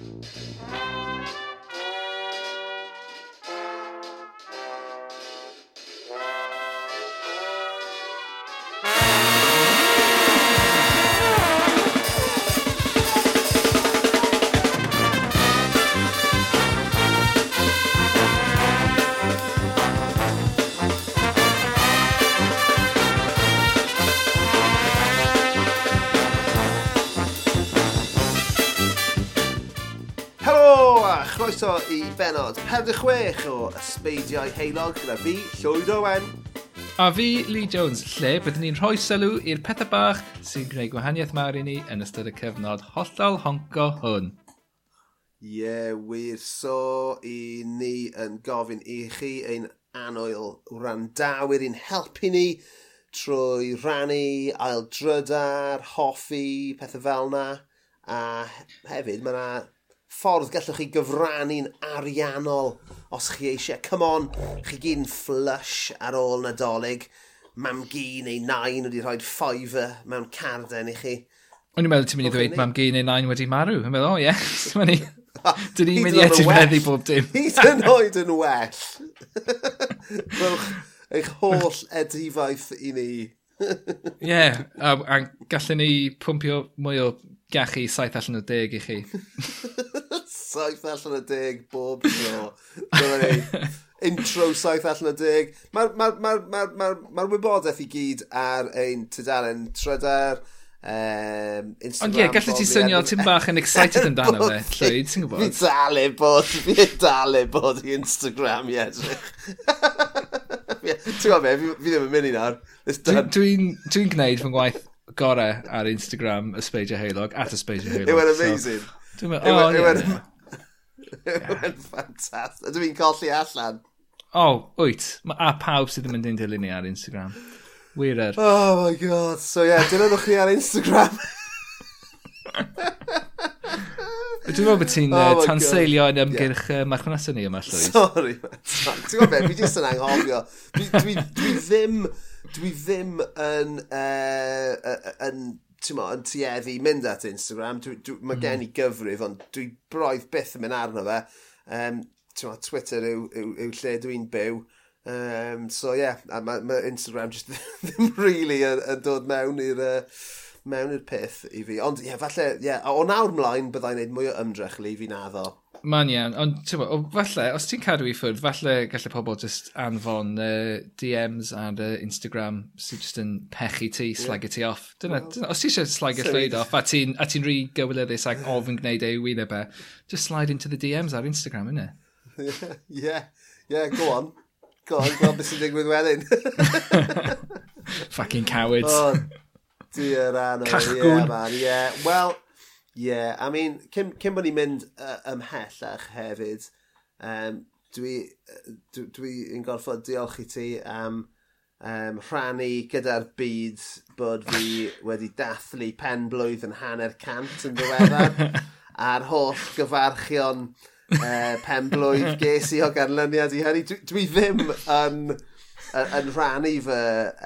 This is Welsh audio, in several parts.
Música 46 o Ysbeidiau Heilog gyda fi, Llywyd Owen. A fi, Lee Jones, lle byddwn ni'n rhoi sylw i'r pethau bach sy'n gwneud gwahaniaeth mawr i ni yn ystod y cyfnod hollol honco hwn. Ie, yeah, wir. So, i ni yn gofyn i chi ein anwyl wrandawyr i'n helpu ni trwy rannu, aildrydar, hoffi, pethau fel yna. A hefyd, mae yna ffordd gallwch chi gyfrannu'n ariannol os chi eisiau. Come on, chi gyn flush ar ôl nadolig. Mam gi neu nain wedi rhoi fiver mewn carden i chi. O'n i'n meddwl ti'n mynd i ddweud mam gi neu nain wedi marw. Yn meddwl, o oh, ie, yeah. Dyn ni'n mynd i edrych bob dim. Hyd yn oed yn well. Gwelwch eich holl edifaeth i ni. Ie, yeah, a, a gallwn ni pwmpio mwy o Gach chi 7 allan o deg i chi. saith allan o deg bob tro. Dyna ni. Intro saith allan o deg. Mae'r ma, ma, ma, ma, ma wybodaeth i gyd ar ein tydalen trydar. Um, Instagram... Ond ie, yeah, gallu ti swnio tim bach yn excited amdano fe, Llywyd, ti'n gwybod? Fi dalu bod, fi dalu bod i Instagram i edrych. Ti'n gwybod me, fi ddim yn mynd i nawr. Dwi'n dwi, dwi gwneud fy ngwaith gorau ar Instagram ysbeidio Heilog at ysbeidio heulog. Yw e'n amazing. So, Dwi'n meddwl, o, ie. Yw went, oh, ffantastig. Ydw i'n colli allan. O, oh, wyt. A pawb sydd ddim yn dyn dilyn ni ar Instagram. Wirer. Oh my god. So yeah, dilynwch ni ar Instagram. Dwi'n meddwl bod ti'n oh uh, tanseilio yn ymgyrch yeah. uh, marchnasau ni yma, Llywys. Sorry, man. Ti'n gwybod beth, fi jyst yn anghofio. Dwi, dwi, dwi ddim dwi ddim yn, uh, yn, ti'n mo, yn tueddu mynd at Instagram. Dwi, dwi, mae gen mhm. i gyfrif, ond dwi broedd byth yn mynd arno fe. Um, ti'n mo, Twitter yw, yw, yw lle dwi'n byw. Um, so ie, yeah, a mae ma Instagram just ddim really yn, yn dod mewn i'r... Uh, mewn i'r peth i fi. Ond ie, yeah, falle, ie, yeah, o nawr mlaen byddai'n neud mwy o ymdrech le i fi naddo. Ma'n iawn, ond ti'n falle, os ti'n cadw i ffwrdd, falle gallai pobl just anfon uh, DMs ar uh, Instagram sydd just yn pechu ti, slagio ti off. Dyna, well, dyna os ti eisiau slagio llwyd off a ti'n ti rhi gywilyddus ag ofyn gwneud ei wyneb e, just slide into the DMs ar Instagram, innit? Ie, yeah, yeah, go on. Go on, gweld beth sy'n digwydd wedyn. Fucking cowards. Oh, dear Anna. Cachgwn. Yeah, man, yeah. Well, yeah, I mean, cyn, cyn bod ni'n mynd uh, ymhellach hefyd, um, dwi, dwi'n dwi, dwi gorfod diolch i ti am um, rhannu gyda'r byd bod fi wedi dathlu pen blwydd yn hanner cant yn ddiweddar a'r holl gyfarchion uh, pen blwydd ges i o ganlyniad i hynny. Dwi, dwi ddim yn... Um, yn rhannu fy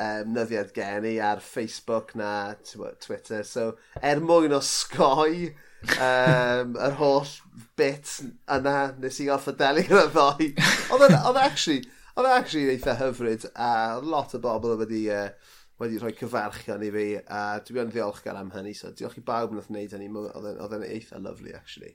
um, nyddiad gen i ar Facebook na Twitter. So, er mwyn o sgoi um, yr holl bit yna nes i orff y deli yn y ddoi. Oedd actually, oedd actually eitha hyfryd a lot o bobl wedi, uh, wedi rhoi cyfarchion i fi a dwi yn ddiolchgar am hynny. So, diolch i bawb wnaeth wneud hynny. Oedd e'n eitha lovely, actually.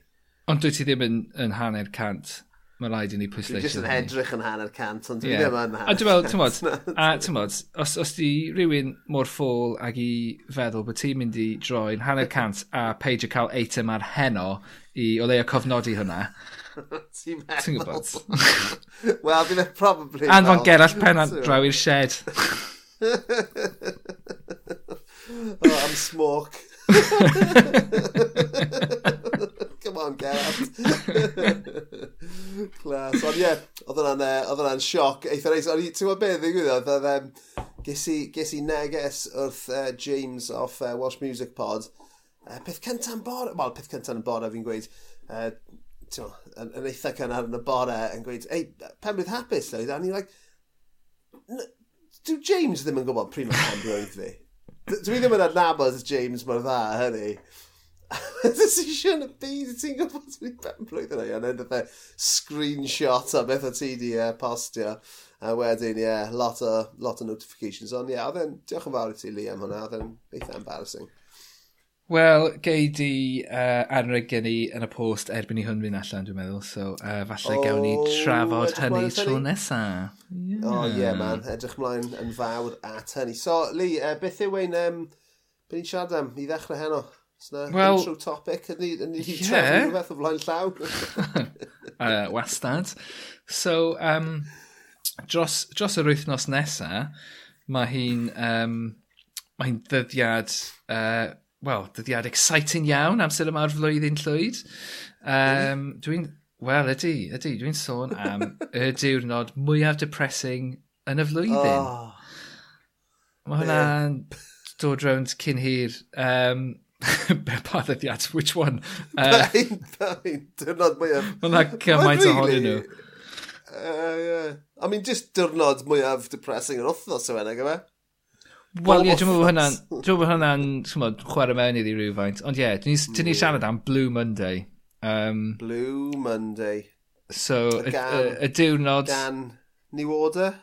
Ond dwi ti ddim yn, yn hanner cant mae rhaid i ni pwysleisio. Dwi jyst yn edrych yn hanner cant, ond dwi yeah. ddim yn hanner cant. A dwi'n meddwl, a modd, os, os di rhywun mor ffôl ag i feddwl bod ti'n mynd i droi'n hanner cant a peidio cael eitem ar heno i o leia cofnodi hwnna, ti'n meddwl? Ti'n gwybod? Wel, bydd e probably... Anfon Gerall Pennant draw i'r shed. oh, I'm smoke come on Gerard. Clas. Ond ie, yeah, oedd hwnna'n sioc. Eitha reis, ond ti'n gwybod beth ddigwyddodd? Oedd, um, ges, i, ges i neges wrth uh, James off uh, Welsh Music Pod. Uh, peth cynta'n bore, wel, peth cynta'n bore fi'n gweud, uh, tiw, yn, yn eitha cynnar yn y bore yn gweud, ei, pen bydd hapus, lle, a ni'n like, dyw James ddim yn gwybod pryd mae Penrith fi. Dwi ddim yn adnabod James mor dda, hynny decision y byd ti'n gwybod ti'n ben blwyddyn ei yn edrych e screenshot a beth o ti di uh, postio a wedyn ie yeah, lot o lot o notifications on ie yeah, then diolch yn fawr i ti Liam hwnna then eitha embarrassing Wel, gei di e, uh, anreg gen i yn y post erbyn i hwn fynd allan, dwi'n meddwl, so uh, falle oh, gawn ni trafod hynny tro nesa. Yeah. O, oh, ie, yeah, man, edrych mlaen yn fawr at hynny. So, Lee, uh, beth yw ein, um, beth ni'n siarad am i ddechrau heno? Sna, well, intro topic, yn ni, yn ni yeah. rhywbeth o flaen llaw. uh, wastad. So, um, dros, dros yr wythnos nesa, mae hi'n um, mae hi'n ddyddiad, uh, well, ddyddiad exciting iawn amser yma'r flwyddyn llwyd. Um, dwi'n, wel, ydy, ydy, dwi'n sôn am y diwrnod mwyaf depressing yn y flwyddyn. Oh. Mae hwnna'n dod rownd cyn hir. Um, pa ddyddiad? Which one? Uh, pain, pain. Dyrnod mwyaf. Mae'n yna cymaint ohonyn nhw. Uh, yeah. I mean, just dyrnod mwyaf depressing yr wythnos yw enna, yma. E? Wel, ie, dwi'n meddwl hwnna'n, dwi'n meddwl hwnna'n, chwarae mewn iddi rhywfaint. Ond ie, yeah, dyn ni, siarad am Blue Monday. Um, Blue Monday. So, y, y, y diwrnod... Gan New Order?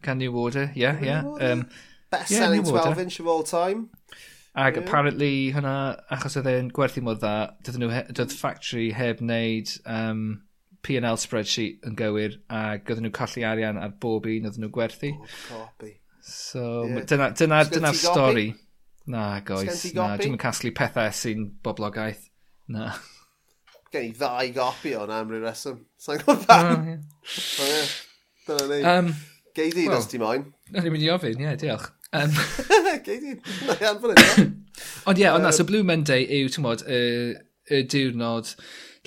Gan New Order, ie, yeah, ie. Yeah. Um, Best-selling yeah, 12-inch of all time. Ac yeah. apparently hwnna, achos oedd e'n gwerthu mor dda, dydyn nhw, doedd factory heb wneud um, P&L spreadsheet yn gywir, a gyda nhw colli arian ar bob un oedd nhw gwerthu. Oh, so, yeah. dyna'r dyna, dyna stori. Na, goes. Na, dwi'n casglu pethau sy'n boblogaeth. Na. Gen i ddau gopi o'n am ryw reswm. Sa'n gwybod fan? Dyna ni. Um, Gei di, well, nes ti moyn. O'n i'n mynd i ofyn, ie, yeah, diolch. Um, ond ie, yeah, ond na, so Blue Monday yw, ti'n modd, y, y diwrnod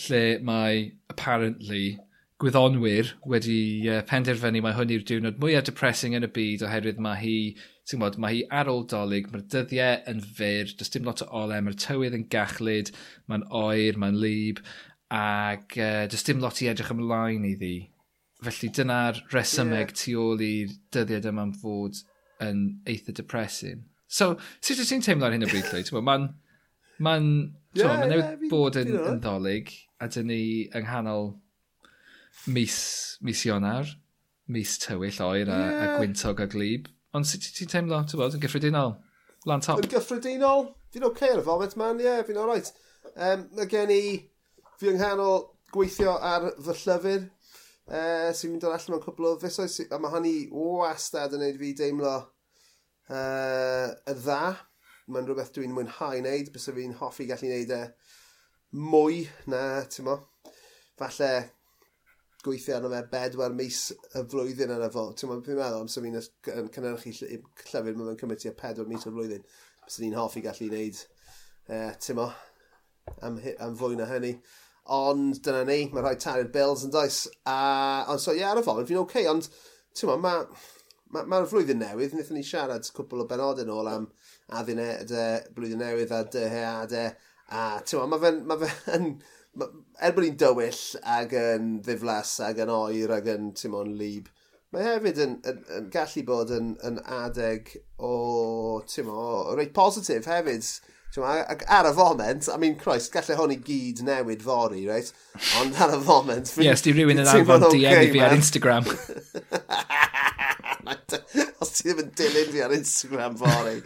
lle mae, apparently, gwyddonwyr wedi uh, penderfynu mae hwn yw'r diwrnod mwyaf depressing yn y byd oherwydd mae hi, ti'n modd, mae hi ar ôl dolyg, mae'r dyddiau yn fyr, does dim lot o ole, mae'r tywydd yn gachlyd, mae'n oer, mae'n lib, ac uh, does dim lot i edrych ymlaen iddi. Felly dyna'r resymeg yeah. tu ôl i'r dyddiad yma'n fod yn eitha depressing. So, sut wyt ti'n teimlo ar hyn o bryd, Llywyd? Mae'n ma yeah, ma newid yeah, bod yn, yn ddolig, a dyn ni yng nghanol mis, mis Ionar, mis tywyll oer a, yeah. a gwyntog a glib. Ond sut ti'n teimlo, ti'n bod, yn gyffredinol? Lan top. Yn gyffredinol? Fi'n o'r okay, foment man, ie, yeah, fi'n o'r right. Um, mae gen i, fi yng nghanol gweithio ar fy llyfr, uh, sy'n mynd allan mewn cwbl o fusoedd, a mae hynny wastad yn gwneud fi deimlo uh, y dda. Mae'n rhywbeth dwi'n mwynhau wneud, bys fi'n hoffi gallu wneud e mwy na, ti'n mo, falle gweithio arno fe bedwar mis y flwyddyn yn y fo. Ti'n mo, fi'n meddwl, amser fi'n cynnyrchu llyfr, mae'n cymryd tua pedwar mis y flwyddyn. Bys fi'n hoffi gallu wneud, uh, ti'n mo, am, am fwy na hynny. Ond dyna ni, mae rhaid talu'r bills yn does. A, ond so ie, yeah, ar y foment fi'n oce, okay, ond ti'n ma, mae'r ma, ma, flwyddyn newydd, wnaethon ni siarad cwpl o benodau nôl am addunedau, blwyddyn newydd a dyheadau. A ti'n ma, mae fe'n... Ma fe, ma er bod ni'n dywyll ag yn ddiflas ag yn oer ag yn ti'n tymon lib, mae hefyd yn, yn, yn gallu bod yn, yn adeg o, ti'n tymon, reit positif hefyd. Ac ar y foment, I mean, Christ, gallai hwn i gyd newid fori, reit? Ond ar y foment... Yes, di rhywun yn anfon DM i fi ar Instagram. Os ti ddim yn dilyn fi ar Instagram fori.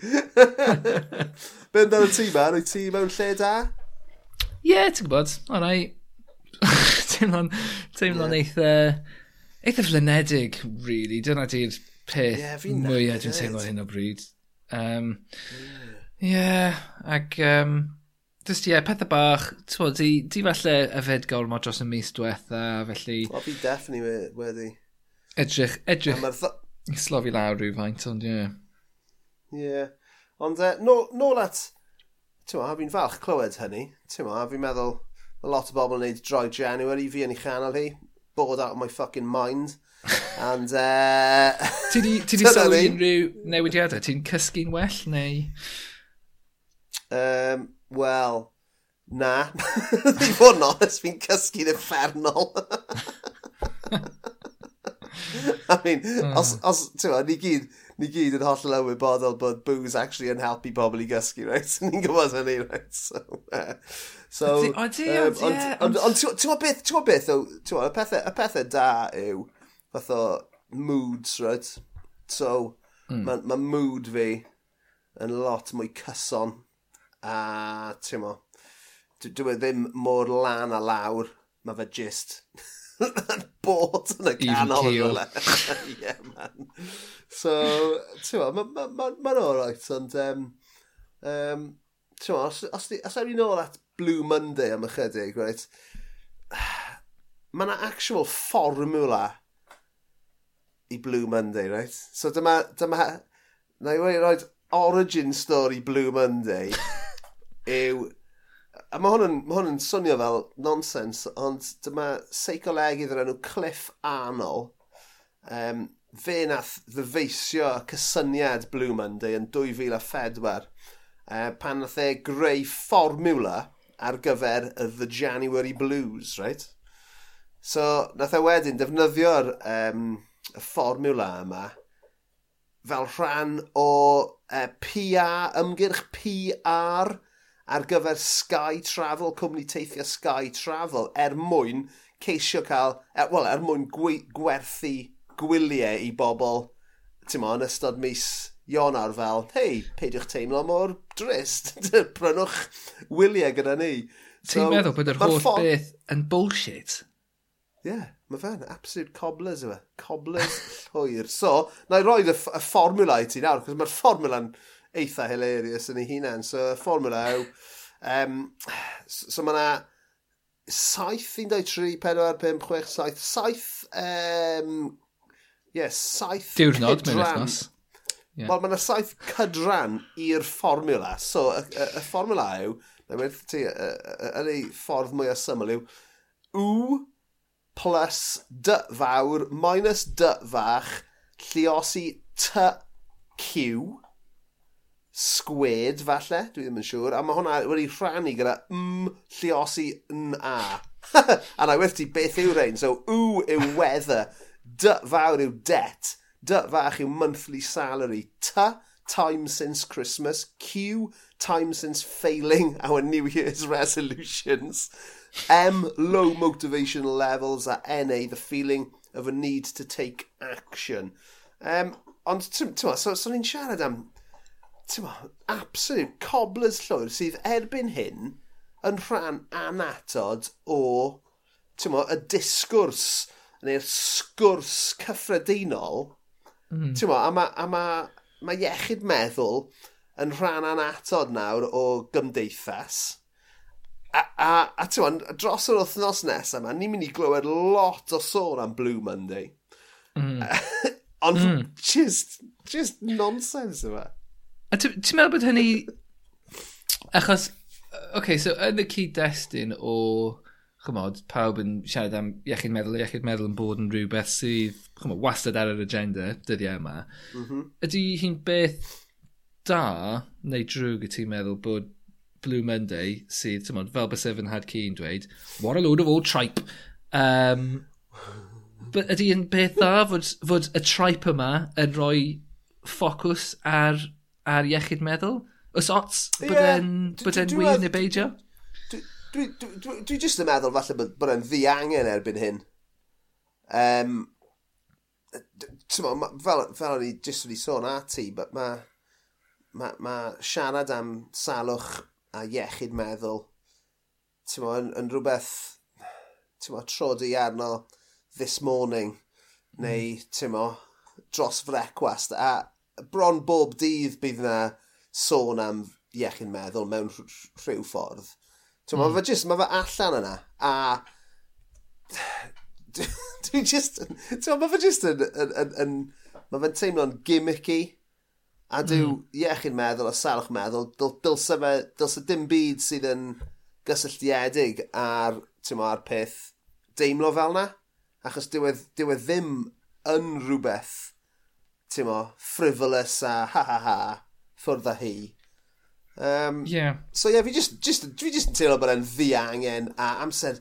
Be yn y tîm ma? Rwyt ti mewn lle da? Ie, yeah, ti'n gwybod. O rai. Teimlo'n teimlo yeah. eitha... Eitha flynedig, really. Dyna di'r peth yeah, mwya dwi'n teimlo hyn o bryd. Um, yeah Ie, yeah, ac um, Dys ti, yeah, pethau bach, ti'n di, di falle yfed gormod dros y mis diwetha, felly... Wel, fi definitely wedi. Edrych, edrych, I slofi lawr rhywfaint, ond ie. Yeah. Ie, yeah. ond uh, nôl, nôl at, ti'n ma, fi'n falch clywed hynny, ti'n ma, fi'n meddwl, a lot o bobl yn gwneud dry January, fi yn ei chanel hi, bored out of my fucking mind. And, uh... ti di, ti di sylwi unrhyw newidiadau? Ti'n cysgu'n well, neu... Um, Wel, na. Dwi'n fod yn onest, fi'n cysgu'n effernol. I mean, mm. os, os, ti'n ma, ni gyd, ni gyd yn hollol yn wyboddol bod booze actually yn helpu pobl i gysgu, right? Ni'n gwybod hynny, right? So, uh, so Ydy, um, ond, ti'n ma beth, ti'n ma beth, ti'n ma, y pethau, y pethau da yw, fath o moods, right? So, mm. mae ma mood fi yn lot mwy cyson a ti'n mo, dwi e ddim mor lan a lawr, mae fe jyst bod yn y canol yn yeah, man. So, ti'n mo, mae'n ma, ma, ma, alright, ond, um, um, ti'n mo, os, os, os ewn ni nôl at Blue Monday am ychydig, right, mae yna actual formula i Blue Monday, right? So dyma, dyma, na i wedi roed origin story Blue Monday yw... A mae hwn, yn, ma hwn yn swnio fel nonsens, ond dyma seicolegydd o'r enw Cliff Arnold. Um, fe nath ddyfeisio cysyniad Blue Monday yn 2004 uh, e, pan nath e greu fformula ar gyfer y The January Blues, right? So, nath e wedyn defnyddio'r um, y fformula yma fel rhan o e, uh, PR, ymgyrch PR ar gyfer Sky Travel, cwmni teithio Sky Travel, er mwyn ceisio cael, er, well, er mwyn gwe, gwerthu gwyliau i bobl, ti'n mo, yn ystod mis Ionar fel, hei, peidiwch teimlo mor drist, prynwch wyliau gyda ni. So, ti'n meddwl bod yr holl ffon... beth yn bullshit? Ie, yeah, mae fe'n absolute cobblers yma. E, cobblers llwyr. So, na i roi y, y fformula i ti nawr, cos mae'r fformula'n eitha hilarious yn ei hunan. So, Formula O, um, so, mae yna 7, 1, 2, 3, 4, 5, 6, 7, 7, um, yes, 7 Diwrnod, mewn ethnos. Yeah. Wel, mae yna saith cydran i'r fformula. So, y, y, y fformula yw, na mynd ti, yn ei ffordd mwy o syml yw, w plus dy fawr minus dy fach lliosi ty q sgwed falle, dwi ddim yn siŵr, a mae hwnna wedi rhannu gyda m lliosi n a. a na werth ti beth yw rhain, so w yw weather, d fawr yw debt, d fach yw monthly salary, t time since Christmas, Q time since failing our New Year's resolutions, M low motivational levels a NA the feeling of a need to take action. Um, ond, ti'n so, so ni'n siarad am ma, absolute cobblers llwyr sydd erbyn hyn yn rhan anatod o ma, y disgwrs neu'r sgwrs cyffredinol. Mm. Ma, a mae ma, ma iechyd meddwl yn rhan anatod nawr o gymdeithas. A, a, a ti'n dros yr wythnos nesaf yma, ni'n mynd i glywed lot o sôn am Blue Monday. Mm. Ond mm. just, just nonsense yma. A ti'n meddwl bod hynny... Achos, okay, so yn y cyd-destun o, chymod, pawb yn siarad am iechyd meddwl, iechyd meddwl yn bod yn rhywbeth sydd, chymod, wastad ar yr agenda dyddiau yma. Mm -hmm. Ydy hi'n beth da neu drwg y ti'n meddwl bod Blue Monday sydd, ti'n modd, fel bys Evan had Keen dweud, what a load of old tripe. Um, but ydy yn beth dda fod, fod y tripe yma yn rhoi ffocws ar ar iechyd meddwl? Os ots bod e'n wir neu beidio? Dwi, dwi, dwi, dwi jyst yn meddwl falle bod, bod e'n ddiangen erbyn hyn. Um, mo, fel, fel o'n i jyst wedi sôn ati, mae ma, ma siarad am salwch a iechyd meddwl mo, yn, yn rhywbeth mo, trodi arno this morning hmm. neu mm. mo, dros frecwast a bron bob dydd bydd yna sôn am iechyd meddwl mewn rhyw ffordd. Ti'n mm. mae fe hmm. jyst, mae fe allan yna, a dwi'n jyst, ti'n mae fe jyst yn, yn, yn, yn mae fe'n teimlo'n gimmicky, a dyw mm. iechyd meddwl a salwch meddwl, dylse fe, dylse dim byd sydd yn gysylltiedig ar, ti'n ar peth deimlo fel na, achos dyw e, e ddim yn rhywbeth ti'n mo, frivolous a ha ha ha, ffwrdd â hi. Um, yeah. So yeah, fi just, just, fi just yn teimlo bod e'n ddi angen a amser,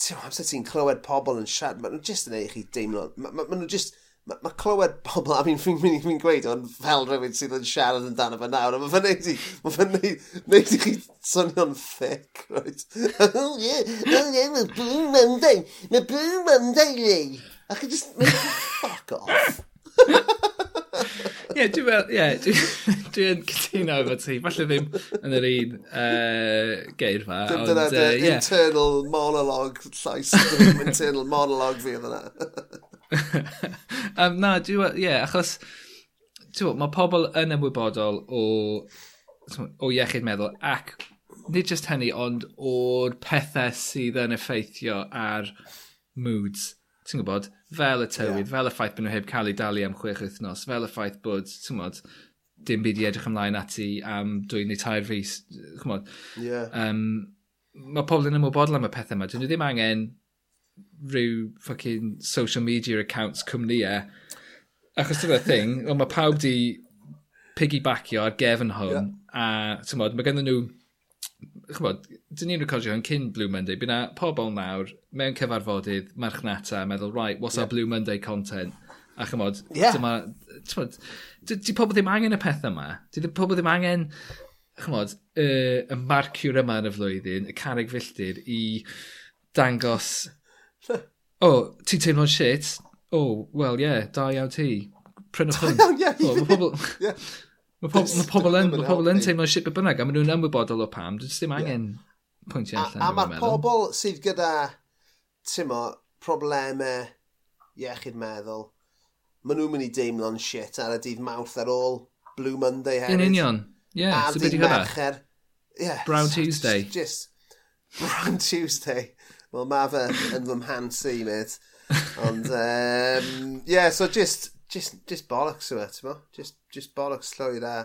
ti'n amser ti'n clywed pobl yn siarad, maen nhw'n just yn ei chi deimlo, maen ma, ma just, mae ma clywed pobl, a fi'n fi'n fi, fi gweud, ond fel rhywun sydd yn siarad yn dan o fe nawr, mae fe'n neud i, mae fe'n neud neud i chi swnio'n thick, right? oh yeah, oh yeah, mae Blue Monday, mae Blue Monday, Lee. A chi just, fuck off. Ie, dwi'n meddwl, ie, dwi'n cytuno efo ti. Falle ddim yn yr un uh, geirfa. Dim dyna dy uh, yeah. internal monologue llais, dim internal monologue fi yna. um, na, dwi'n meddwl, ie, achos, ti'n mae pobl yn ymwybodol o, o iechyd meddwl ac nid just hynny, ond o'r pethau sydd yn effeithio ar moods. Ti'n gwybod? fel y tywydd, yeah. fel y ffaith bod nhw heb cael eu dalu am chwech wythnos, fel y ffaith bod, ti'n dim byd i edrych ymlaen ati am dwy neu tair fus, ti'n chymod. Yeah. Um, mae pobl yn ymwybodol am y pethau yma. Dyn nhw ddim angen rhyw fucking social media accounts cwmnïau. E. Achos dyna'r thing, ond mae pawb di piggybackio ar gefn hwn. Yeah. A, ti'n modd, mae gennym nhw chymod, dyn ni'n recordio hwn cyn Blue Monday, bydd na pobl nawr mewn cyfarfodydd, marchnata, meddwl, right, what's yeah. our Blue Monday content? A chymod, yeah. dyma, chymod, di, di pobl ddim angen y pethau yma. Di pobl ddim angen, chymod, y, y marciwr yma yn y flwyddyn, y carreg filltir i dangos, o, oh, ti'n teimlo'n shit? O, oh, wel, ie, yeah, da iawn ti. Prynwch hwn. Iawn, ie. Mae pobl yn, ma pobl yn teimlo'n shit beth bynnag, a maen nhw'n ymwybodol o pam, dwi'n ddim angen yeah. pwyntio allan. A, a mae'r pobl sydd gyda t'mo, problemau iechyd meddwl, maen nhw'n mynd i deimlo'n shit ar y dydd mawrth ar ôl Blue Monday hefyd. Yn union. Ie, yeah, so beth i hwnna? Yeah, Brown Tuesday. Just, Brown Tuesday. Wel, mae fe yn fy mhan si, mate. Ond, um, yeah, so just, just, just bollocks yma, e, ti'n mo? Just, just bollocks llwyr a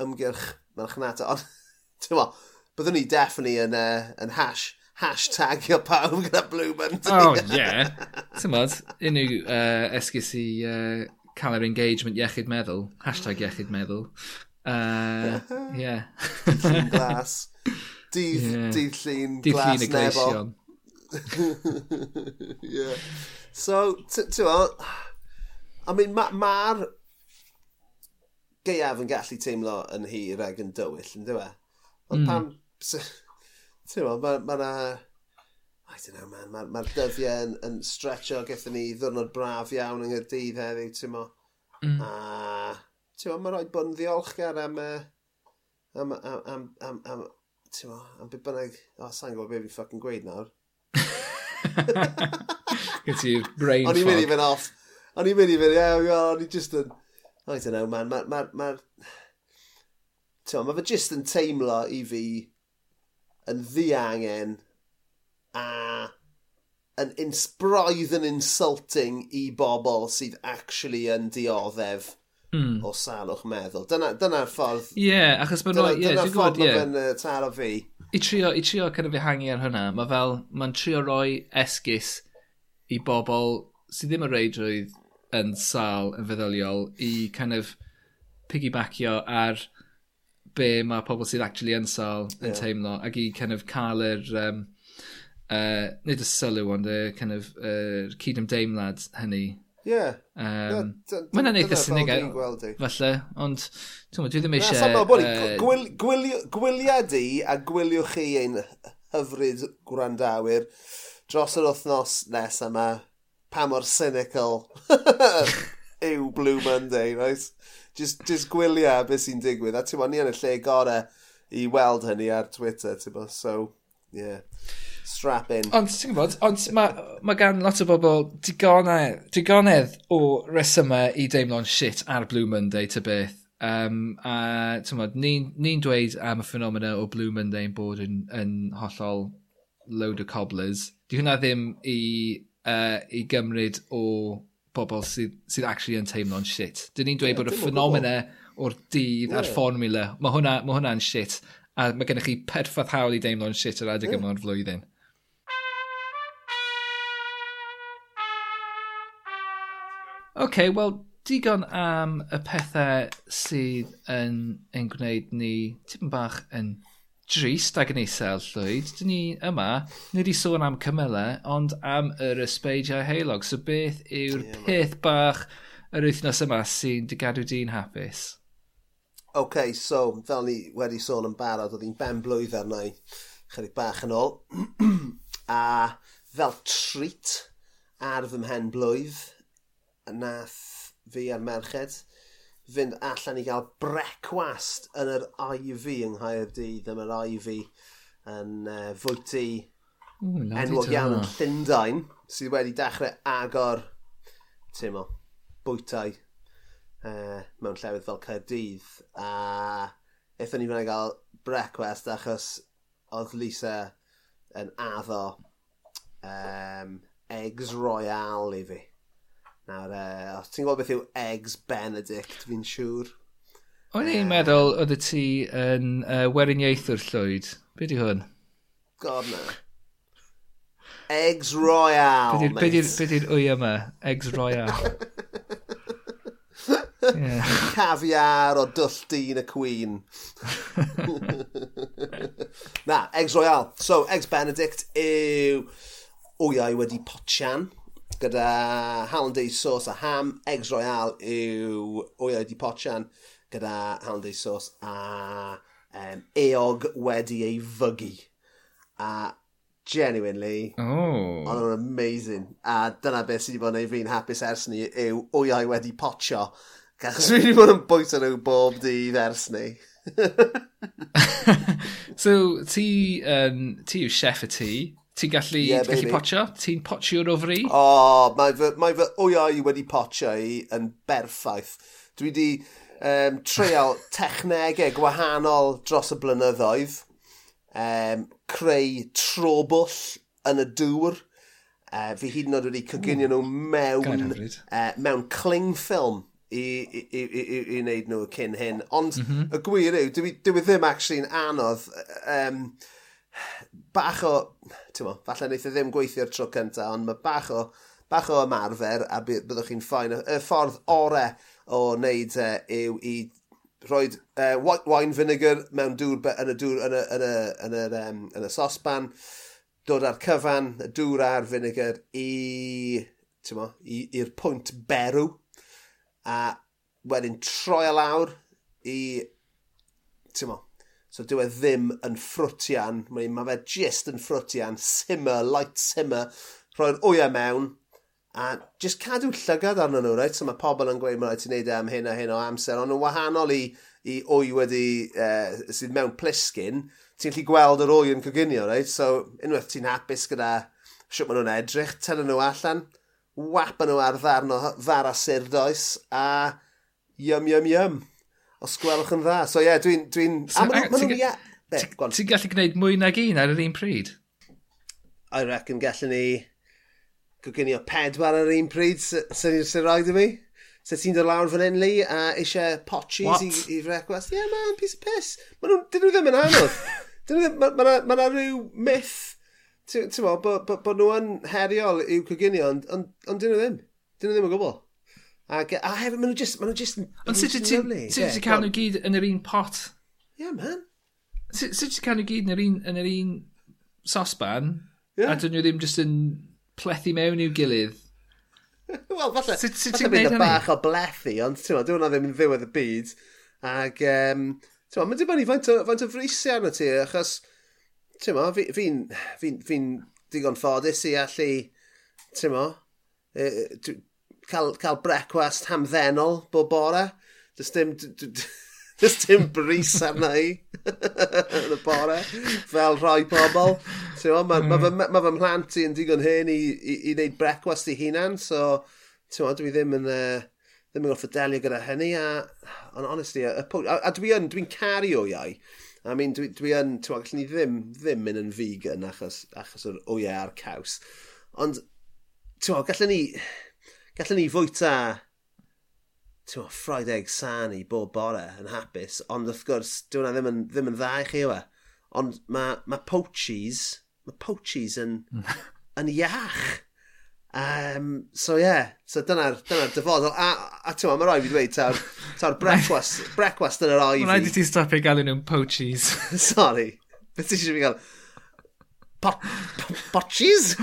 ymgyrch marchnata. Ond, ti'n mo, byddwn ni definitely yn, uh, yn hash hashtagio pawb gyda Blue Monday. Oh, ie. Ti'n Tymod, unrhyw uh, esgus i uh, cael yr engagement iechyd meddwl. Hashtag iechyd meddwl. Uh, yeah. Llun glas. Dydd, yeah. dydd llun glas dydd nebol. yeah. So, ti'n gweld, I mean, mae'r ma gaeaf yn gallu teimlo yn hir ag yn dywyll, yn dweud? Ond mm. pan ti'n gwybod, mae ma, ma na... I don't know, man. Mae'r ma, dyddiau yn, yn stretcho gyda ni ddwrnod braf iawn yng Nghyrdydd heddiw, ti'n mo. Mm. A, ti'n mo, mae'n rhoi bod yn ddiolchgar am, am, am, am, am, am ti'n mo, am beth bynnag... O, sa'n gwybod beth fi'n ffucking gweud nawr. Gyd ti'r brain fog. O'n i'n mynd i fynd off. O'n i'n mynd i fynd, ie, yeah, o'n i'n just yn... I don't know, man. Mae'r... Ma, ma, ma, ma, ma, ma, ma, ma, ma, ma, ma, ma, ma, ma, yn ddiangen a yn insbraidd yn insulting i bobl sydd actually yn dioddef mm. o salwch meddwl. Dyna'r dyna ffordd... Ie, yeah, achos bod... Dyna'r yeah, dyna ffordd mae fe'n uh, taro fi. I trio, i trio kind of ehangu ar hwnna, mae fel, mae'n trio roi esgus i bobl sydd ddim yn reidrwydd yn sal yn feddyliol i kind of piggybackio ar be mae pobl sydd actually yn sal yn yeah. teimlo ac i kind of cael yr um, uh, nid y sylw ond y kind of uh, cydymdeimlad hynny Ie. Mae'n yn eitha synig falle, ond dwi ddim eisiau... Gwyliad i a gwyliwch chi ein hyfryd gwrandawyr dros yr wythnos nes yma pa mor cynical yw Blue Monday, right? just, just gwylia beth sy'n digwydd. A ti'n bod, ni yn y lle gorau i weld hynny ar Twitter, ti'n bod, so, yeah. Strap in. Ond, ti'n gwybod, ond mae ma gan lot o bobl digonedd, digonedd o resymau i deimlo'n shit ar Blue Monday, ty beth. Um, a ni'n ni dweud am y ffenomena o Blue Monday yn bod yn, yn hollol load o cobblers. Di hwnna ddim i, uh, i gymryd o bobl sydd, sydd actually yn teimlo'n shit. Dyn ni'n dweud yeah, bod y ffenomena o'r dydd yeah. a'r fformula, mae hwnna'n ma hwnna shit. A mae gennych chi perffaith hawl i deimlo'n shit yr adeg yeah. yma o'r flwyddyn. OK, wel, digon am y pethau sydd yn, yn gwneud ni tipyn bach yn drist ag yn isel llwyd, dyn ni yma, nid wedi sôn am cymylau, ond am yr ysbeidiau heilog. So beth yw'r yeah, peth bach yr wythnos yma sy'n dy gadw di'n hapus? OK, so fel ni wedi sôn yn barod, oedd hi'n ben blwydd arna i chydig bach yn ôl. a fel treat ar fy mhen blwydd, nath fi a'r merched fynd allan i gael brecwast yn yr IV yng Nghaerdydd, yn yr IV yn uh, fwyty enwog iawn yn Llundain, sydd wedi dechrau agor teimlo, bwytau uh, mewn llefydd fel Caerdydd. A eithon ni fyna gael brecwast achos oedd Lisa yn addo um, eggs royal i fi. Nawr, uh, os ti'n gwybod beth yw Eggs Benedict, fi'n siŵr. O'n i'n uh, meddwl oedd y ti yn uh, weriniaethwr llwyd. Be di hwn? God na. Eggs Royale, be mate. Be di'r wy yma? Eggs Royale. yeah. Caviar o dwll dyn y cwyn. na, Eggs Royale. So, Eggs Benedict yw wyau wedi potian gyda hollandaise sauce a ham. Eggs Royale yw oed di potsian gyda hollandaise sauce a um, eog wedi ei fygu. A genuinely, oh. ond o'n amazing. A dyna beth sydd wedi bod yn ei fi'n hapus ers ni yw wyau wedi potio. Gachos fi wedi bod yn bwyta nhw bob dydd ers ni. so, ti, um, ti yw chef y ti. Ti'n gallu, yeah, ti gallu potio? Ti'n potio'r ofri? O, oh, mae fy, mae fy wyau wedi potio i yn berffaith. Dwi wedi um, treol technegau gwahanol dros y blynyddoedd. Um, creu trobwll yn y dŵr. Uh, fi hyd yn oed wedi coginio nhw mewn, uh, mewn cling film i, i, i, i, i wneud nhw cyn hyn. Ond mm -hmm. y gwir yw, dwi, dwi ddim actually'n anodd... Um, bach o, ti'n mo, falle wneud e ddim gweithio'r tro cynta, ond mae bach o, bach o ymarfer a byddwch chi'n ffain. Y ffordd ore o wneud e, yw i rhoi uh, white wine vinegar mewn dŵr yn y dŵr yn y, yn y, yn y, um, yn y sosban, dod ar cyfan, y dŵr a'r vinegar i, ti'n mo, i'r pwynt berw, a wedyn troi a lawr i, ti'n mo, So dyw e ddim yn ffrwtian, mae, mae fe jyst yn ffrwtian, simmer, light simmer, rhoi'r wyau mewn, a jyst cadw llygad arnyn nhw, right? So mae pobl yn gweud, mae'n rhaid ti'n neud e am hyn a hyn o amser, ond yn wahanol i, i wy wedi, uh, sydd mewn plisgyn, ti'n lli gweld yr wy yn coginio, right? So unwaith ti'n hapus gyda siwt maen nhw'n edrych, tynnu nhw allan, wap nhw ar ddarn o ddar a surdoes, a yum, yum, yum os gwelwch yn dda. So ie, yeah, dwi'n... Dwi so, a Ti'n gallu gwneud mwy nag un ar yr un pryd? I reckon gallwn ni goginio pedwar ar yr un pryd sy'n sy rhaid i mi. So ti'n dod lawr fan hyn, Lee, a eisiau potches i, i frecwast. Ie, yeah, man, piece of piss. Maen nhw, dyn nhw ddim yn anodd. Mae yna ma rhyw myth, ti'n bo, bod bo, bo nhw yn heriol i'w coginio, ond on, on dyn nhw ddim. Dyn nhw ddim yn gwybod. Ac, a hefyd, maen nhw just, maen nhw just Ond sut ti'n cael nhw gyd yn yr un pot? Ie, yeah, man. Sut ti'n cael nhw gyd yn yr un, yn yr un sosban? Yeah. A dyn nhw ddim just yn plethu mewn i'w gilydd? Wel, falle, sut, sut falle bydd y bach o blethu, ond ti'n meddwl, dwi'n ddim yn ddiwedd y byd. Ac, um, ti'n meddwl, mae'n dibynnu faint o, faint o frisiau arno ti, achos, ti'n meddwl, fi'n fi, fi, fi, fi digon ffodus i allu, ti'n meddwl, cael, cael brecwast hamddenol bob bore. Does dim... Does dim bris arna i yn y bore, fel rhoi pobl. So, mae ma, ma, hmm. ma fy mhlant i yn digon hyn i, i, i wneud brecwast i hunan, so ma, dwi ddim yn... Uh, ddim yn gorfod delio gyda hynny, a on, honestly, a, a, a dwi yn, dwi'n caru o iau. I mean, dwi, dwi yn, ti'n gallwn ni ddim, ddim mynd yn vegan achos, achos o'r wyau a'r caws. Ond, ti'n gallwn ni, gallwn ni fwyta ti'n Friday san i bob bore yn hapus, ond wrth gwrs, dwi'n ddim, yn, ddim yn dda i chi yw e. Ond mae ma poachies, mae poachies yn, yn iach. Um, so ie, yeah. so dyna'r dyna dyfodol. A, a ti'n mae rhaid fi dweud, ta'r ta brecwast, brecwast yn yr oifi. Rhaid i ti stopio gael nhw'n poachies. Sorry, beth ti eisiau fi gael? Pot, pot, potchies?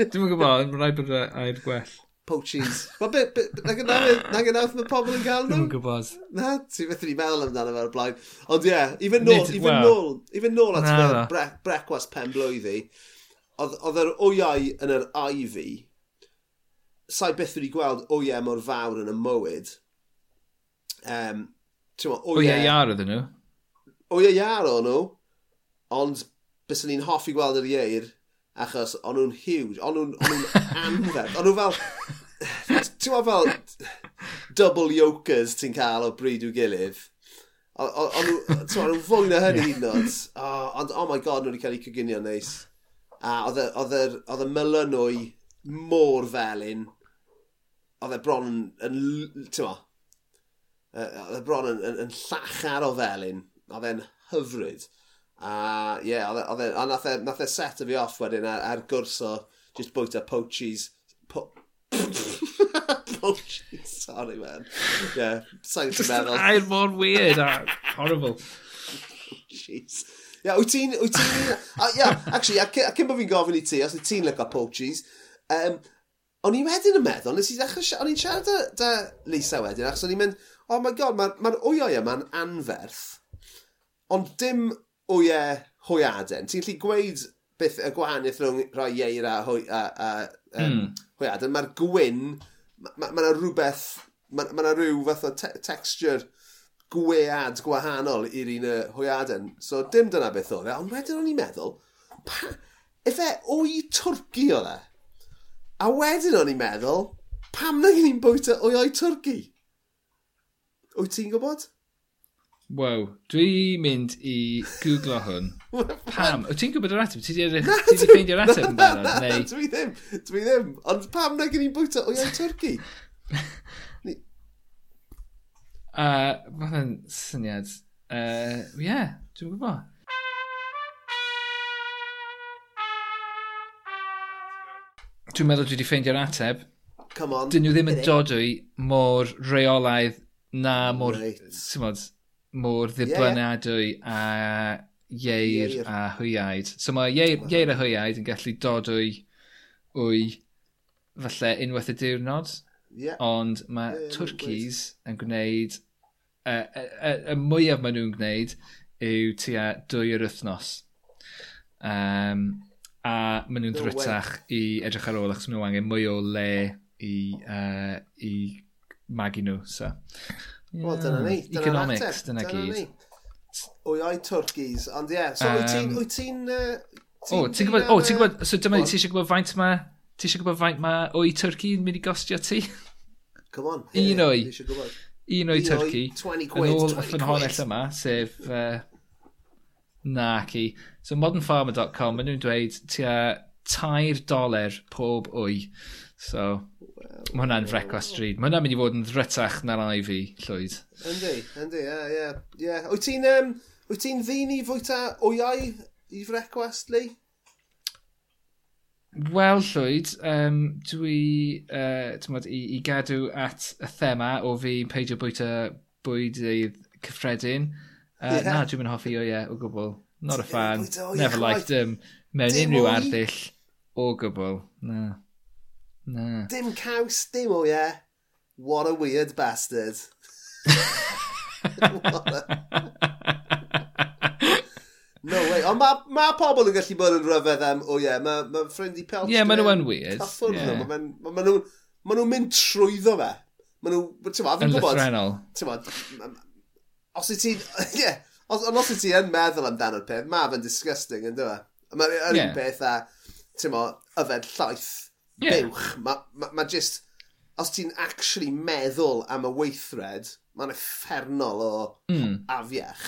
Dwi'n gwybod, rhaid bod rhaid gwell poachies. Mae be, be, na gynnawth mae pobl yn cael nhw? Dwi'n gwybod. Na, ti beth ni meddwl amdano fe'r blaen. Ond ie, yeah, fynd nôl, even well. nôl, i fynd nôl at nah, bre brecwas pen blwyddi, oedd yr wyau yn yr Ivy, sa'i beth wedi gweld wyau mor fawr yn y mywyd. Um, wyau iar ydyn nhw? Wyau iar o'n nhw, ond bys ni'n hoffi gweld yr ieir, achos o'n nhw'n huge, o'n nhw'n anferth, o'n nhw fel ti'n meddwl fel double yokers ti'n cael o bryd i'w gilydd. Ond nhw fwy na hynny hyd yn Ond oh my god, nhw wedi cael eu coginio neis. A oedd y melyn o'i mor felyn. Oedd e bron yn, ti'n meddwl, oedd e bron yn, yn, yn llachar o felyn. Oedd e'n hyfryd. A ie, yeah, e, e, a nath e, nath e set o fi off wedyn ar, ar gwrs o just bwyta poachies. Po Oh, bullshit. Sorry, man. Yeah, sa'n ti'n meddwl. Air mor weird a horrible. Oh, jeez. Ie, yeah, wyt ti'n... Wyt ti'n... Uh, Ie, actually, a cyn bod fi'n gofyn i ti, os wyt ti'n lyco poachies, um, o'n i wedyn yn meddwl, nes i ddechrau... O'n i'n siarad â, â Lisa wedyn, achos o'n i'n mynd, oh my god, mae'r ma wyau yma'n anferth, ond dim wyau hwyaden. Ti'n lli gweud beth y gwahaniaeth rhwng rhoi ieir a, hwy, a, a um, mm. hwyaden. Mae'r gwyn mae yna ma, ma rhywbeth, mae yna ma rhyw fath o te texture gwead gwahanol i'r un y hwyaden. So dim dyna beth oedd e, ond wedyn o'n i'n meddwl, pa, efe o'i twrci oedd e. A wedyn o'n i'n meddwl, pam na gen i'n bwyta o'i o'i twrci? Wyt ti'n gwybod? Wow, dwi'n mynd i googlo hwn. Pam? Wyt ti'n gwybod yr ateb? Ti wedi ffeindio'r ateb yn barod? Neu... Dwi ddim, dwi ddim. Ond pam na gen i'n bwyta o iawn Twrci? Ni... Uh, Mae'n syniad. Ie, uh, yeah, dwi'n gwybod. Dwi'n meddwl dwi wedi ffeindio'r ateb. Come on. Dyn nhw ddim yn dodwy mor reolaidd na mor, right. mor ddibynadwy yeah. a ieir, ieir. a hwyaid. So mae ieir, ieir a hwyaid yn gallu dodwy o'i falle unwaith y diwrnod. Yeah. Ond mae yeah, Twrcis yn gwneud... Y uh, uh, uh, mwyaf maen nhw'n gwneud yw tua dwy yr wythnos. Um, a maen nhw'n ddrytach i edrych ar ôl achos maen nhw angen mwy o le i, uh, i magu nhw. So. Yeah. Wel, dyna ni. Dyna Economics, dyna, dyna gyd. Ni wyau twrcis, ond ie. Yeah. So, um, wyt ti'n... Ti o, ti'n gwybod, o, ti'n gwybod, so dyma ni, ti eisiau gwybod faint ma, ti eisiau gwybod faint ma o'i Twrci yn mynd i gostio ti? Come on. Un o'i. Un o'i Twrci. 20 quid. Yn ôl y ffynhonell yma, sef... Uh, na, ci. So modernfarmer.com, maen nhw'n dweud tua tair doler pob o'i. So, Mae hwnna'n frecwas stryd. Mae hwnna'n mynd i fod yn ddrytach na'r ai fi, Llwyd. Yndi, yndi, ie, ie. ie. Wyt ti'n um, wyt ti'n i fwyta oiau i frecwas, Lee? Wel, Llwyd, um, dwi uh, mod, i, i gadw at y thema o fi'n peidio bwyta bwydydd cyffredin. Uh, yeah. Na, dwi'n mynd hoffi o ie, o gwbl. Not a fan. Never liked them. Mewn unrhyw arddull o gwbl. Na. Na. Dim caws, dim o ie. What a weird bastard. a... no way. Ond mae ma pobl yn gallu bod yn rhyfedd am, o ie, mae ma ffrind i pelch. Ie, yeah, maen nhw yn weird. Caffwr yeah. nhw. Maen nhw'n ma nhw mynd trwyddo fe. Mae nhw, ti'n ma, fi'n gwybod. Yn lythrenol. Os i ti, ie, ond os i ti yn meddwl amdano'r peth, mae fe'n disgusting, yn dyma. E? Mae'r yeah. un peth a, ti'n ma, yfed llaeth yeah. buwch, mae ma, ma just... Os ti'n actually meddwl am y weithred, mae'n effernol o mm. afiach.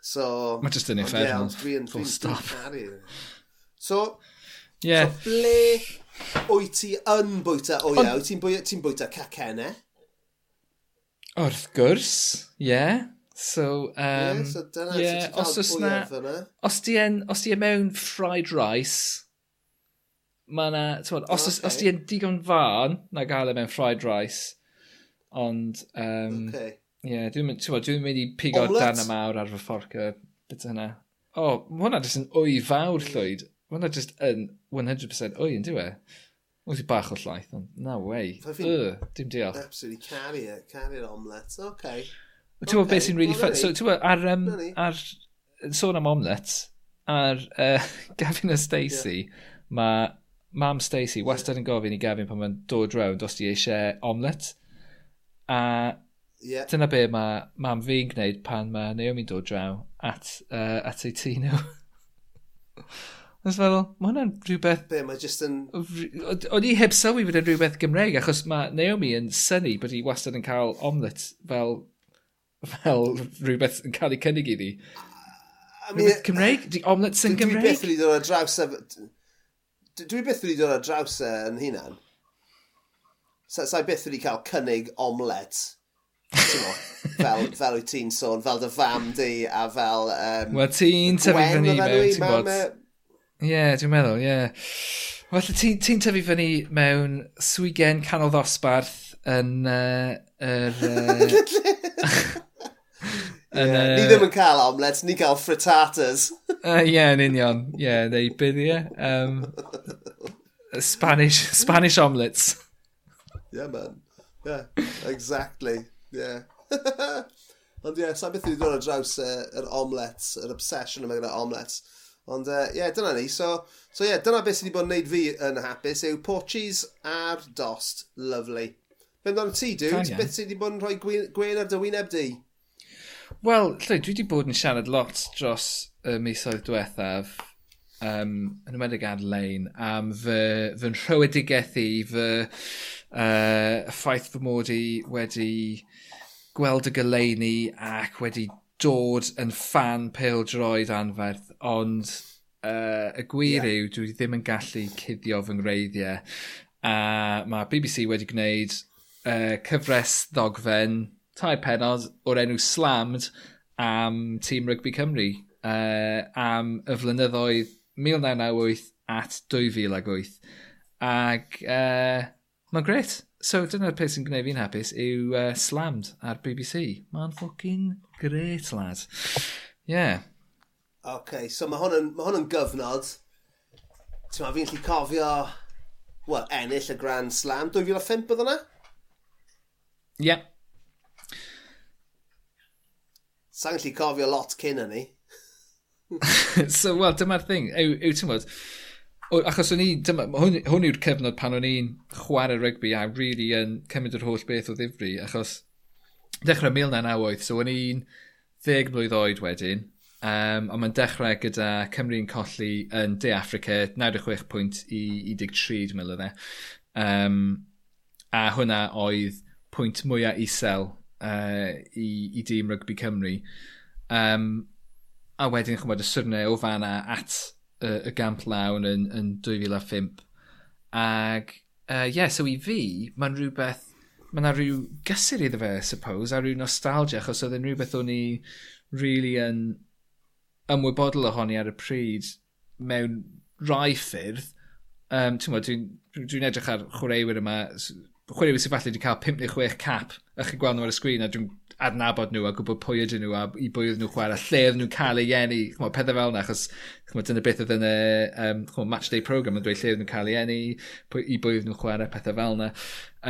So... Mae just yn effernol. Yeah, dwi'n dwi stop. Dwi e. so, yeah. so, ble wyt ti yn bwyta o iawn? Ti'n bwyta, ti bwyta cacenne? Wrth gwrs, ie. Yeah. So, um, yeah, so dyna yeah, os oes na, os di, en, os di e mewn fried rice, mae yna, twod, os, okay. os di yn digon fan na gael e mewn fried rice, ond, um, okay. yeah, dwi'n mynd, dwi'n mynd i pigo'r dan y mawr ar fy fforca, beth hynna. O, oh, mae hwnna jyst yn wy fawr mm. llwyd. Mae hwnna jyst yn 100% wy yn diwe. Wyt ti bach o llaeth, ond na way. Yy, dim diolch. Absolutely carry it, carry it omelette, oce. Okay. Ti'n gwybod beth sy'n really fun? So, ti'n gwybod, ar, um, ar, sôn am omlets, ar uh, Gavin a Stacey, yeah. mae mam Stacey wastad yn gofyn i Gavin pan mae'n dod rownd os di eisiau omlet. A yeah. dyna be mae mam fi'n gwneud pan mae Naomi'n dod draw at, uh, at ei tŷ nhw. Nes fel, mae hwnna'n rhywbeth... Be, mae jyst yn... O'n i heb sylwi bod yn rhywbeth Gymreig, achos mae Naomi yn syni bod hi wastad yn cael omlet fel, fel rhywbeth yn cael ei cynnig iddi. I mean, rhywbeth Cymreig? Di omlet sy'n Gymreig? Dwi beth wedi dod ar draws dwi beth wedi dod ar draws e yn hunan. Sa'i sa i byth wedi cael cynnig omlet, fel, fel wyt ti'n sôn, fel dy fam di a fel... Um, Wel, ti'n tyfu fyny mewn, ti'n bod... Ie, yeah, dwi'n meddwl, ie. Yeah. Wel, ti'n ti tyfu fyny mewn swigen canol ddosbarth yn... Uh, er, uh... Yn, yeah. uh, ni ddim yn cael omlet, ni cael frittatas. Ie, uh, yeah, yn union. Ie, yeah, neu byddiau. Um, e? Spanish, Spanish omlets. Yeah, man. Yeah, exactly. Yeah. Ond ie, yeah, sa'n beth i ddod o draws yr uh, yr omlets, yr obsession yma gyda omlets. Ond ie, uh, yeah, dyna ni. So, so yeah, dyna beth sydd wedi bod yn gwneud fi yn hapus yw porchis ar dost. Lovely. Fynd o'n ti, dude, beth sydd wedi bod yn rhoi gwein ar dy wyneb di? Wel, lle, dwi wedi bod yn siarad lot dros y misoedd diwethaf, um, yn ymwedig ar-lein, am fy, fy nhrywedigaeth i, fy uh, ffaith fy mod i wedi gweld y goleuni ac wedi dod yn fan pêl-droed anferth, ond uh, y gwir yeah. yw dwi ddim yn gallu cuddio fy ngreiddiau. A mae BBC wedi gwneud uh, cyfres ddogfen tair penod o'r enw Slammed am tîm Rygbi Cymru uh, am y flynyddoedd 1998 at 2008. Ac uh, mae'n gret. So dyna'r peth sy'n gwneud fi'n hapus yw uh, Slammed ar BBC. Mae'n ffocin gret, lad. Yeah. OK, so mae hwn yn, ma hwn yn gyfnod. Ti'n ma, fi'n lli cofio, well, ennill y Grand Slam 2005 bydd hwnna? Ie. Yeah. Sa'n gallu cofio lot cyn yn ni. so, wel, dyma'r thing. Yw, yw ti'n bod, achos o'n i, dyma, hwn, hwn yw'r cyfnod pan o'n i'n chwarae rygbi a really yn cymryd yr holl beth o ddifri, achos dechrau 1990, so o'n i'n ddeg mlynedd oed wedyn, um, ond mae'n dechrau gyda Cymru'n colli yn De Africa, 96 pwynt i 13, dwi'n meddwl e. Um, a hwnna oedd pwynt mwyaf isel uh, i, i dîm rygbi Cymru. Um, a wedyn, chymod, y syrnau o fanna at y, y gamp lawn yn, yn 2005. Ag, uh, yeah, so i fi, mae'n rhywbeth, mae'n yna rhyw gysur iddo fe, suppose, a rhyw nostalgia, achos oedd yn rhywbeth o'n i really yn ymwybodol ohoni ar y pryd mewn rai ffyrdd. Um, Dwi'n dwi, dwi edrych ar chwaraewyr yma chwaraewyr sy'n falle wedi cael 5 neu 6 cap a chi gweld nhw ar y sgrin a dwi'n adnabod nhw a gwybod pwy ydyn nhw a i bwy ydyn nhw'n chwarae, lle ydyn nhw'n cael ei eni, chmod, pethau fel yna, achos chmod, dyna beth oedd yn y um, chmod, matchday program yn dweud lle ydyn nhw'n cael ei eni, i bwy ydyn nhw'n chwarae, pethau fel yna.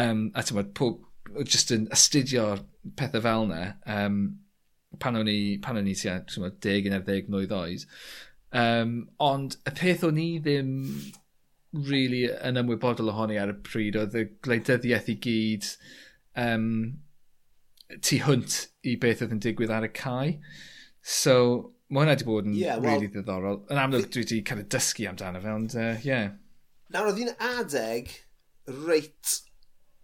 Um, a ti'n pob, just yn astudio pethau fel yna, um, pan o'n i, pan o'n i tua, ti'n bod, 10 neu 10 mlynedd oed. Um, ond y peth o'n i ddim really yn ymwybodol ohoni ar y pryd oedd y gwleidyddiaeth i gyd um, tu hwnt i beth oedd yn digwydd ar y cae. So, mae hwnna wedi bod yn yeah, well, really ddiddorol. Yn amlwg, dwi wedi cael ei dysgu amdano fe, ond, uh, yeah. Nawr, oedd hi'n adeg reit,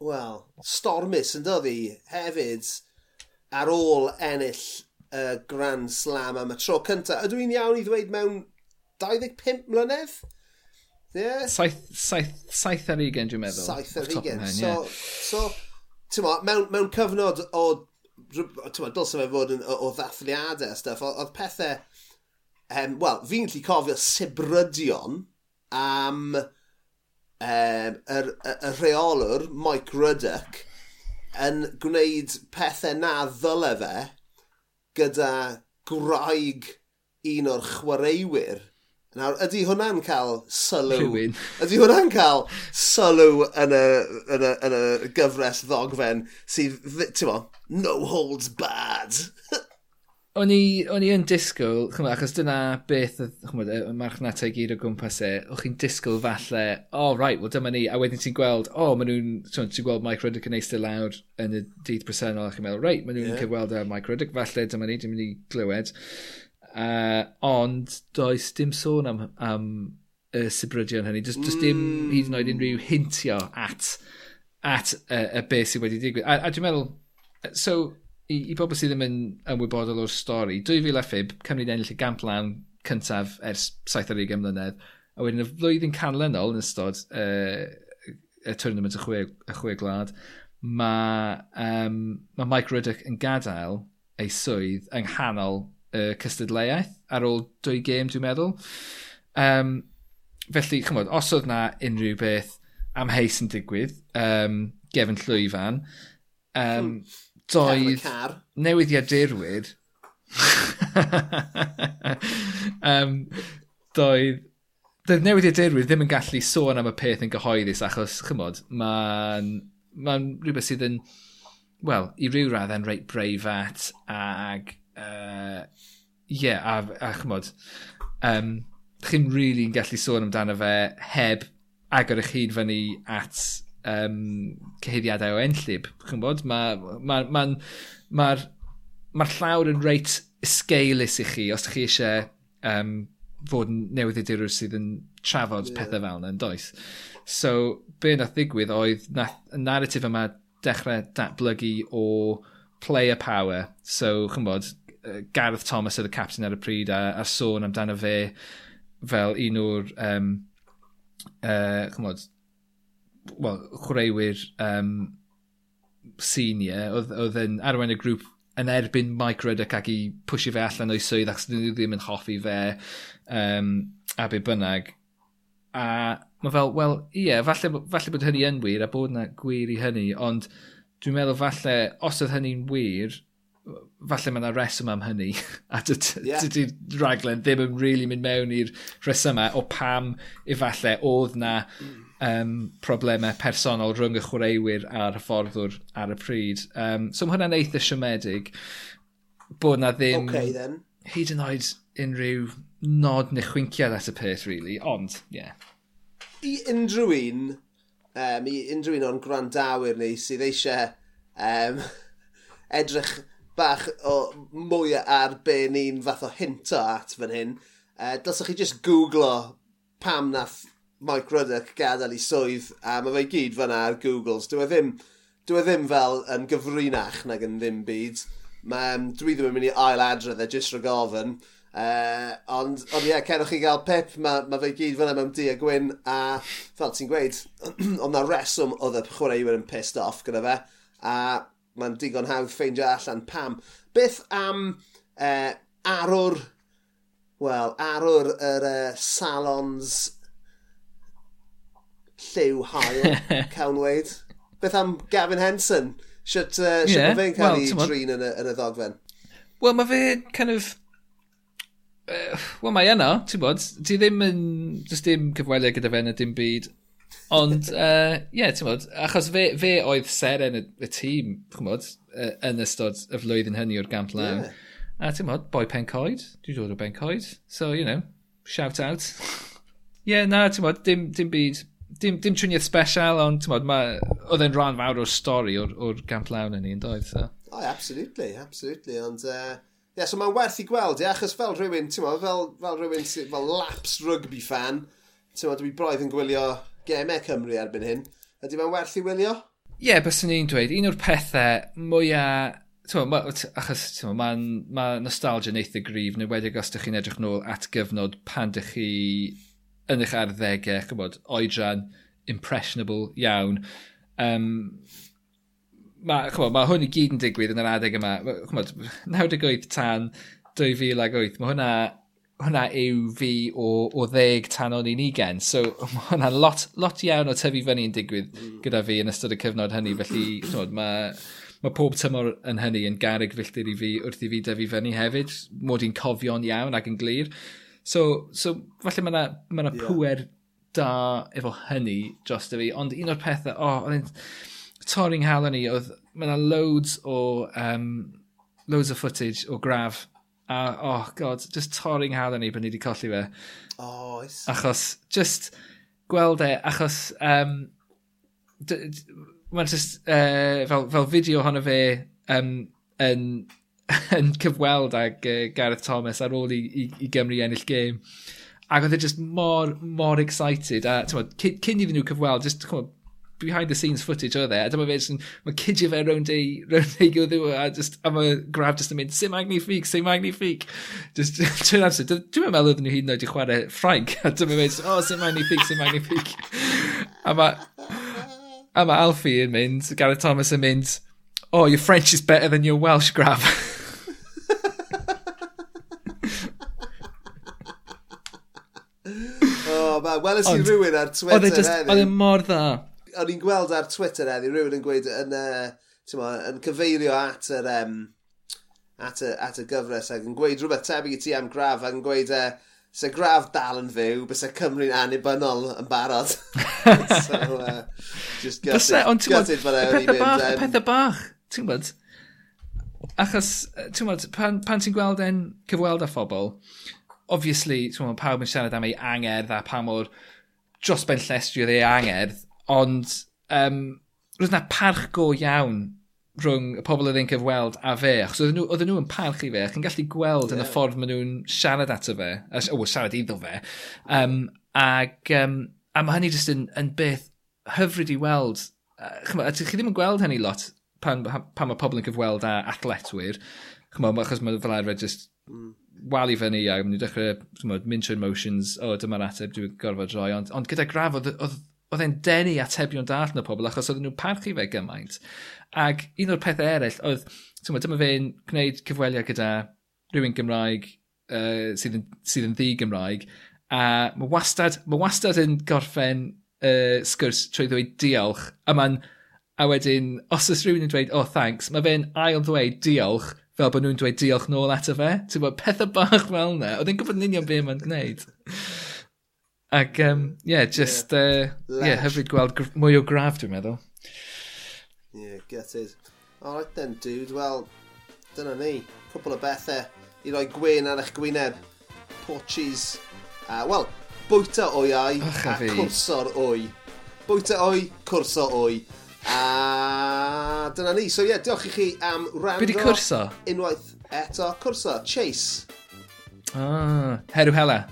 wel, stormus yn dod i hefyd ar ôl ennill y uh, Grand Slam am y tro cyntaf. Ydw i'n iawn i ddweud mewn 25 mlynedd? Yeah. Saith, saith, saith ar ugen, dwi'n meddwl. Saith ar ugen. Hen, yeah. So, mo, mewn, mewn cyfnod o, tyma, dylse fe fod yn, o, o ddathliadau a stuff, oedd pethau, um, wel, fi'n gallu cofio sibrydion am um, er, er, er rheolwr, Mike Ruddock, yn gwneud pethau na ddyle fe gyda gwraig un o'r chwaraewyr Nawr, ydy hwnna'n cael sylw... Rhywun. Ydy hwnna'n cael sylw yn y, yn y, yn y gyfres ddogfen sydd, ti'n mo, no holds bad. o'n i, o'n i yn disgwyl, chymod, achos dyna beth, chymod, y marchnatau gyd o gwmpas e, o'ch chi'n disgwyl falle, o, oh, right, wel dyma ni, a wedyn ti'n gweld, o, oh, maen nhw'n, ti'n gweld Mike Ruddick yn eistedd lawr yn y dydd presennol, a chi'n meddwl, right, maen nhw'n yeah. cyfweld â Mike Ruddick, falle dyma ni, dyma ni glywed. Uh, ond does dim sôn am, am y sybrydion hynny. Does, does dim mm. hyd yn oed unrhyw hintio at, at uh, y beth sydd wedi digwydd. A, a dwi'n meddwl, so i, i bobl sydd ddim yn ymwybodol o'r stori, 2005, Cymru'n ennill y gamp lan cyntaf ers 70 mlynedd, a wedyn y flwyddyn canlynol yn ystod uh, y tournament y chwe, y chwe glad, mae um, ma Mike Ruddock yn gadael ei swydd yng nghanol y cystadleuaeth ar ôl dwy gêm dwi'n meddwl. Um, felly, chymod, os oedd na unrhyw beth am heis yn digwydd, um, gefn llwyfan, um, doedd newyddiadurwyr um, doedd Doedd newyddiadurwyr ddim yn gallu sôn am y peth yn gyhoeddus achos, chymod, mae'n ma, rhywbeth sydd yn, wel, i ryw raddau'n reit breifat ag uh, yeah, a, a chymod, um, chi'n really yn gallu sôn amdano fe heb agor eich hyd fyny at um, cyhyddiadau o enllib. Chi'n bod, mae'r ma, ma, ma, ma llawr yn reit sgeilus i chi os chi eisiau um, fod yn newyddiadurwyr sydd yn trafod yeah. pethau fel yna yn does. So, be nath ddigwydd oedd nath, y narratif yma dechrau datblygu o player power. So, chi'n bod, Gareth Thomas oedd y captain ar y pryd a, a sôn amdano fe fel un o'r um, uh, chymod, well, chwaraewyr um, senior oedd yn arwain y grŵp yn erbyn Mike Ruddock ac i pwysio fe allan o'i swydd ac nhw ddim yn hoffi fe um, a be bynnag. A mae fel, wel, ie, yeah, falle, falle bod hynny yn wir a bod yna gwir i hynny, ond dwi'n meddwl falle os oedd hynny'n wir, falle mae yna reswm am hynny, a dydy raglen ddim yn really mynd mewn i'r rhesymau o pam efallai oedd na um, problemau personol rhwng y chwaraewyr a'r hyfforddwr ar y pryd. Um, so mae hwnna'n eitha siomedig bod na ddim... Okay, then. Hyd yn oed unrhyw nod neu chwinciad at y peth, really, ond, ie. Yeah. I unrhyw un, um, i unrhyw un o'n gwrandawyr ni sydd eisiau um, edrych bach o mwy ar be ni'n fath o hinto at fan hyn. Uh, dylsach chi just googlo pam nath Mike Ruddock gadael i swydd a mae fe gyd fan ar Googles. Dwi e ddim, dwi e ddim fel yn gyfrinach nag yn ddim byd. Ma, dwi ddim yn mynd i ail adrodd e jyst rhag ofyn. Uh, ond, ond ie, yeah, cerwch chi gael pip, mae ma fe gyd fyna mewn di a gwyn, a fel ti'n gweud, ond na reswm oedd y chwaraewyr yn pissed off gyda fe, a mae'n digon hawdd ffeindio allan pam. Beth am uh, arwr, wel, arwr yr uh, salons lliw hael, cawn weid? Beth am Gavin Henson? Siwt uh, e, yeah. fe'n cael well, ei drin yn y, yn y ddogfen? Wel, mae fe kind of... Uh, Wel, mae yna, ti'n bod, ti ddim yn... Does dim cyfweliad gyda fe na dim byd. Ond, ie, uh, yeah, ti'n modd, achos fe, fe oedd seren y, y tîm, chymod, uh, yn ystod y flwyddyn hynny o'r gamp lawn. Yeah. A ti'n modd, boi Pencoed, dwi dod o Pencoed, so, you know, shout out. Ie, yeah, na, ti'n modd, dim, dim byd, dim, dim triniaeth special, ond ti'n modd, oedd e'n rhan fawr o'r stori o'r gamp lawn yn ni, yn doedd, so. Oh, absolutely, absolutely, ond... Uh... Yeah, so mae'n werth i gweld, yeah, achos fel rhywun, ti'n modd, fel, fel rhywun, fel laps rugby fan, ti'n modd, dwi broedd yn gwylio gemau Cymru erbyn hyn, ydy mae'n werth i wylio? Ie, yeah, byswn ni'n dweud, un o'r pethau mwyaf... Ma, achos mae'n ma, nostalgia yn eitha grif, neu wedi os ydych chi'n edrych nôl at gyfnod pan ydych chi yn eich arddegau, chybod, oedran, impressionable iawn. Um, mae ma, ma hwn i gyd yn digwydd yn yr adeg yma. Chymod, 98 tan 2008, mae hwnna hwnna yw fi o, o ddeg tan o'n i'n ugen. So mae hwnna lot, lot iawn o tyfu fyny yn digwydd gyda fi yn ystod y cyfnod hynny. Felly tnod, mae, mae pob tymor yn hynny yn garyg filltir i fi wrth i fi dyfu fyny hefyd. Mod i'n cofio'n iawn ac yn glir. So, so falle mae yna ma, na, yeah. pwer da efo hynny dros fi. Ond un o'r pethau, o, oh, oedd torri'n nghalon ni, oedd mae yna loads o, um, loads o footage o graf A, oh god, just torri'n nghalon ni bod ni wedi colli fe. Oes. Achos, just gweld e, achos, um, mae'n just, uh, fel, fel fideo honno fe um, yn, yn cyfweld ag uh, Gareth Thomas ar ôl i, i, i Gymru ennill game. Ac oedd e just mor, mor excited. A, tywod, cyn, cyn iddyn nhw cyfweld, just, tywod, behind the scenes footage oedd e. A dyma fe, just, mae cydio fe rownd ei, rownd ei gwddw, a, just, I'm a mae Graf just yn mynd, c'est magnifique, c'est magnifique. Just, dwi'n amser, dwi'n meddwl oedden nhw hyd yn oed i chwarae oh, Ffrainc. A dyma fe, just, oh, c'est magnifique, c'est magnifique. a mae, a mae Alfie yn mynd, Gareth Thomas yn mynd, oh, your French is better than your Welsh, Graf. oh, ma, weles i rhywun ar Twitter just, oedd e heddi. mor dda. o'n i'n gweld ar Twitter eddi, rhywun yn gweud yn, uh, ma, yn cyfeirio at yr, um, at, y, at y gyfres ac yn gweud rhywbeth tebyg i ti am graf ac yn gweud uh, se graf dal yn fyw, bys y Cymru'n anibynnol yn barod. so, uh, just gutted. Ond ti'n gwybod, y pethau bach, ti'n gwybod, achos, ti'n gwybod, pan, pan ti'n gweld e'n cyfweld â phobl, obviously, ti'n gwybod, pawb yn siarad am ei angerdd a pa mor dros ben llestri oedd ei angerdd, Ond um, roedd yna parch go iawn rhwng y pobl oedd e'n cyfweld a fe, achos oedden nhw, oedden nhw yn parch i fe, ac yn gallu gweld yeah. yn y ffordd maen nhw'n siarad ato fe, o, oh, siarad iddo fe, um, ac, um, a mae hynny jyst yn, yn beth hyfryd i weld, chyma, chi ddim yn gweld hynny lot pan, pan mae pobl yn cyfweld â athletwyr, chymod, achos mae fel arfer just i mm. fyny a maen nhw'n dechrau chymod, mynd trwy'r motions, o dyma'r ateb dwi'n gorfod roi, ond, ond gyda graf oedd, oedd oedd e'n denu atebion darn o pobl achos oedden nhw'n parchu fe gymaint. Ac un o'r pethau eraill oedd, tyma, dyma fe'n gwneud cyfweliad gyda rhywun Gymraeg uh, sydd, yn, sydd yn ddi Gymraeg, a mae wastad, mae wastad yn gorffen uh, sgwrs trwy ddweud diolch, a mae'n a wedyn, os oes rhywun yn dweud, oh thanks, mae fe'n ail ddweud diolch, fel bod nhw'n dweud diolch nôl ato fe. Ti'n bod, pethau bach fel yna. Oedd e'n gwybod yn union beth mae'n gwneud. Ac um, yeah, just yeah. Uh, yeah, hyfryd gweld mwy o graf dwi'n meddwl. Yeah, get it. Alright then, dude. Wel, dyna ni. Cwbl o bethau i roi gwyn ar eich gwyneb. Porches. Uh, Wel, bwyta oi ai Och, a fi. cwrsor oi. Bwyta oi, cwrsor oi. A dyna ni. So ie, yeah, diolch i chi am rando. Be di cwrso? Unwaith eto. Cwrso, Chase. Ah, herw hela.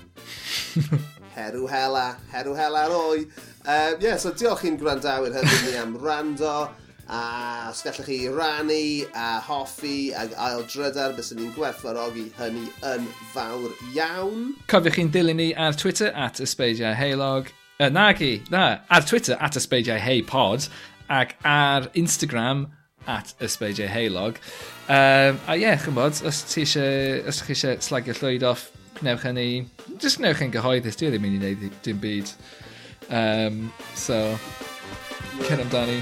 Herw Hela, Herw Hela roi. Um, yeah, so diolch i'n gwrandawyr hefyd ni am rando, a os gallwch chi rannu, a hoffi, ag aildrydar, bys ni'n gwerthfarogi hynny yn fawr iawn. Cofiwch chi'n dilyn ni ar Twitter at ysbeidiau heilog. Uh, na nagi, na, ar Twitter at ysbeidiau heipod, ac ar Instagram at ysbeidiau heilog. Um, a ie, yeah, chymod, os ti eisiau, os chi eisiau slagio llwyd off Wnewch hynny. Just wnewch yn gyhoeddus. Dwi e ddim yn mynd i wneud dim byd. Um, so, yeah. cyn amdani.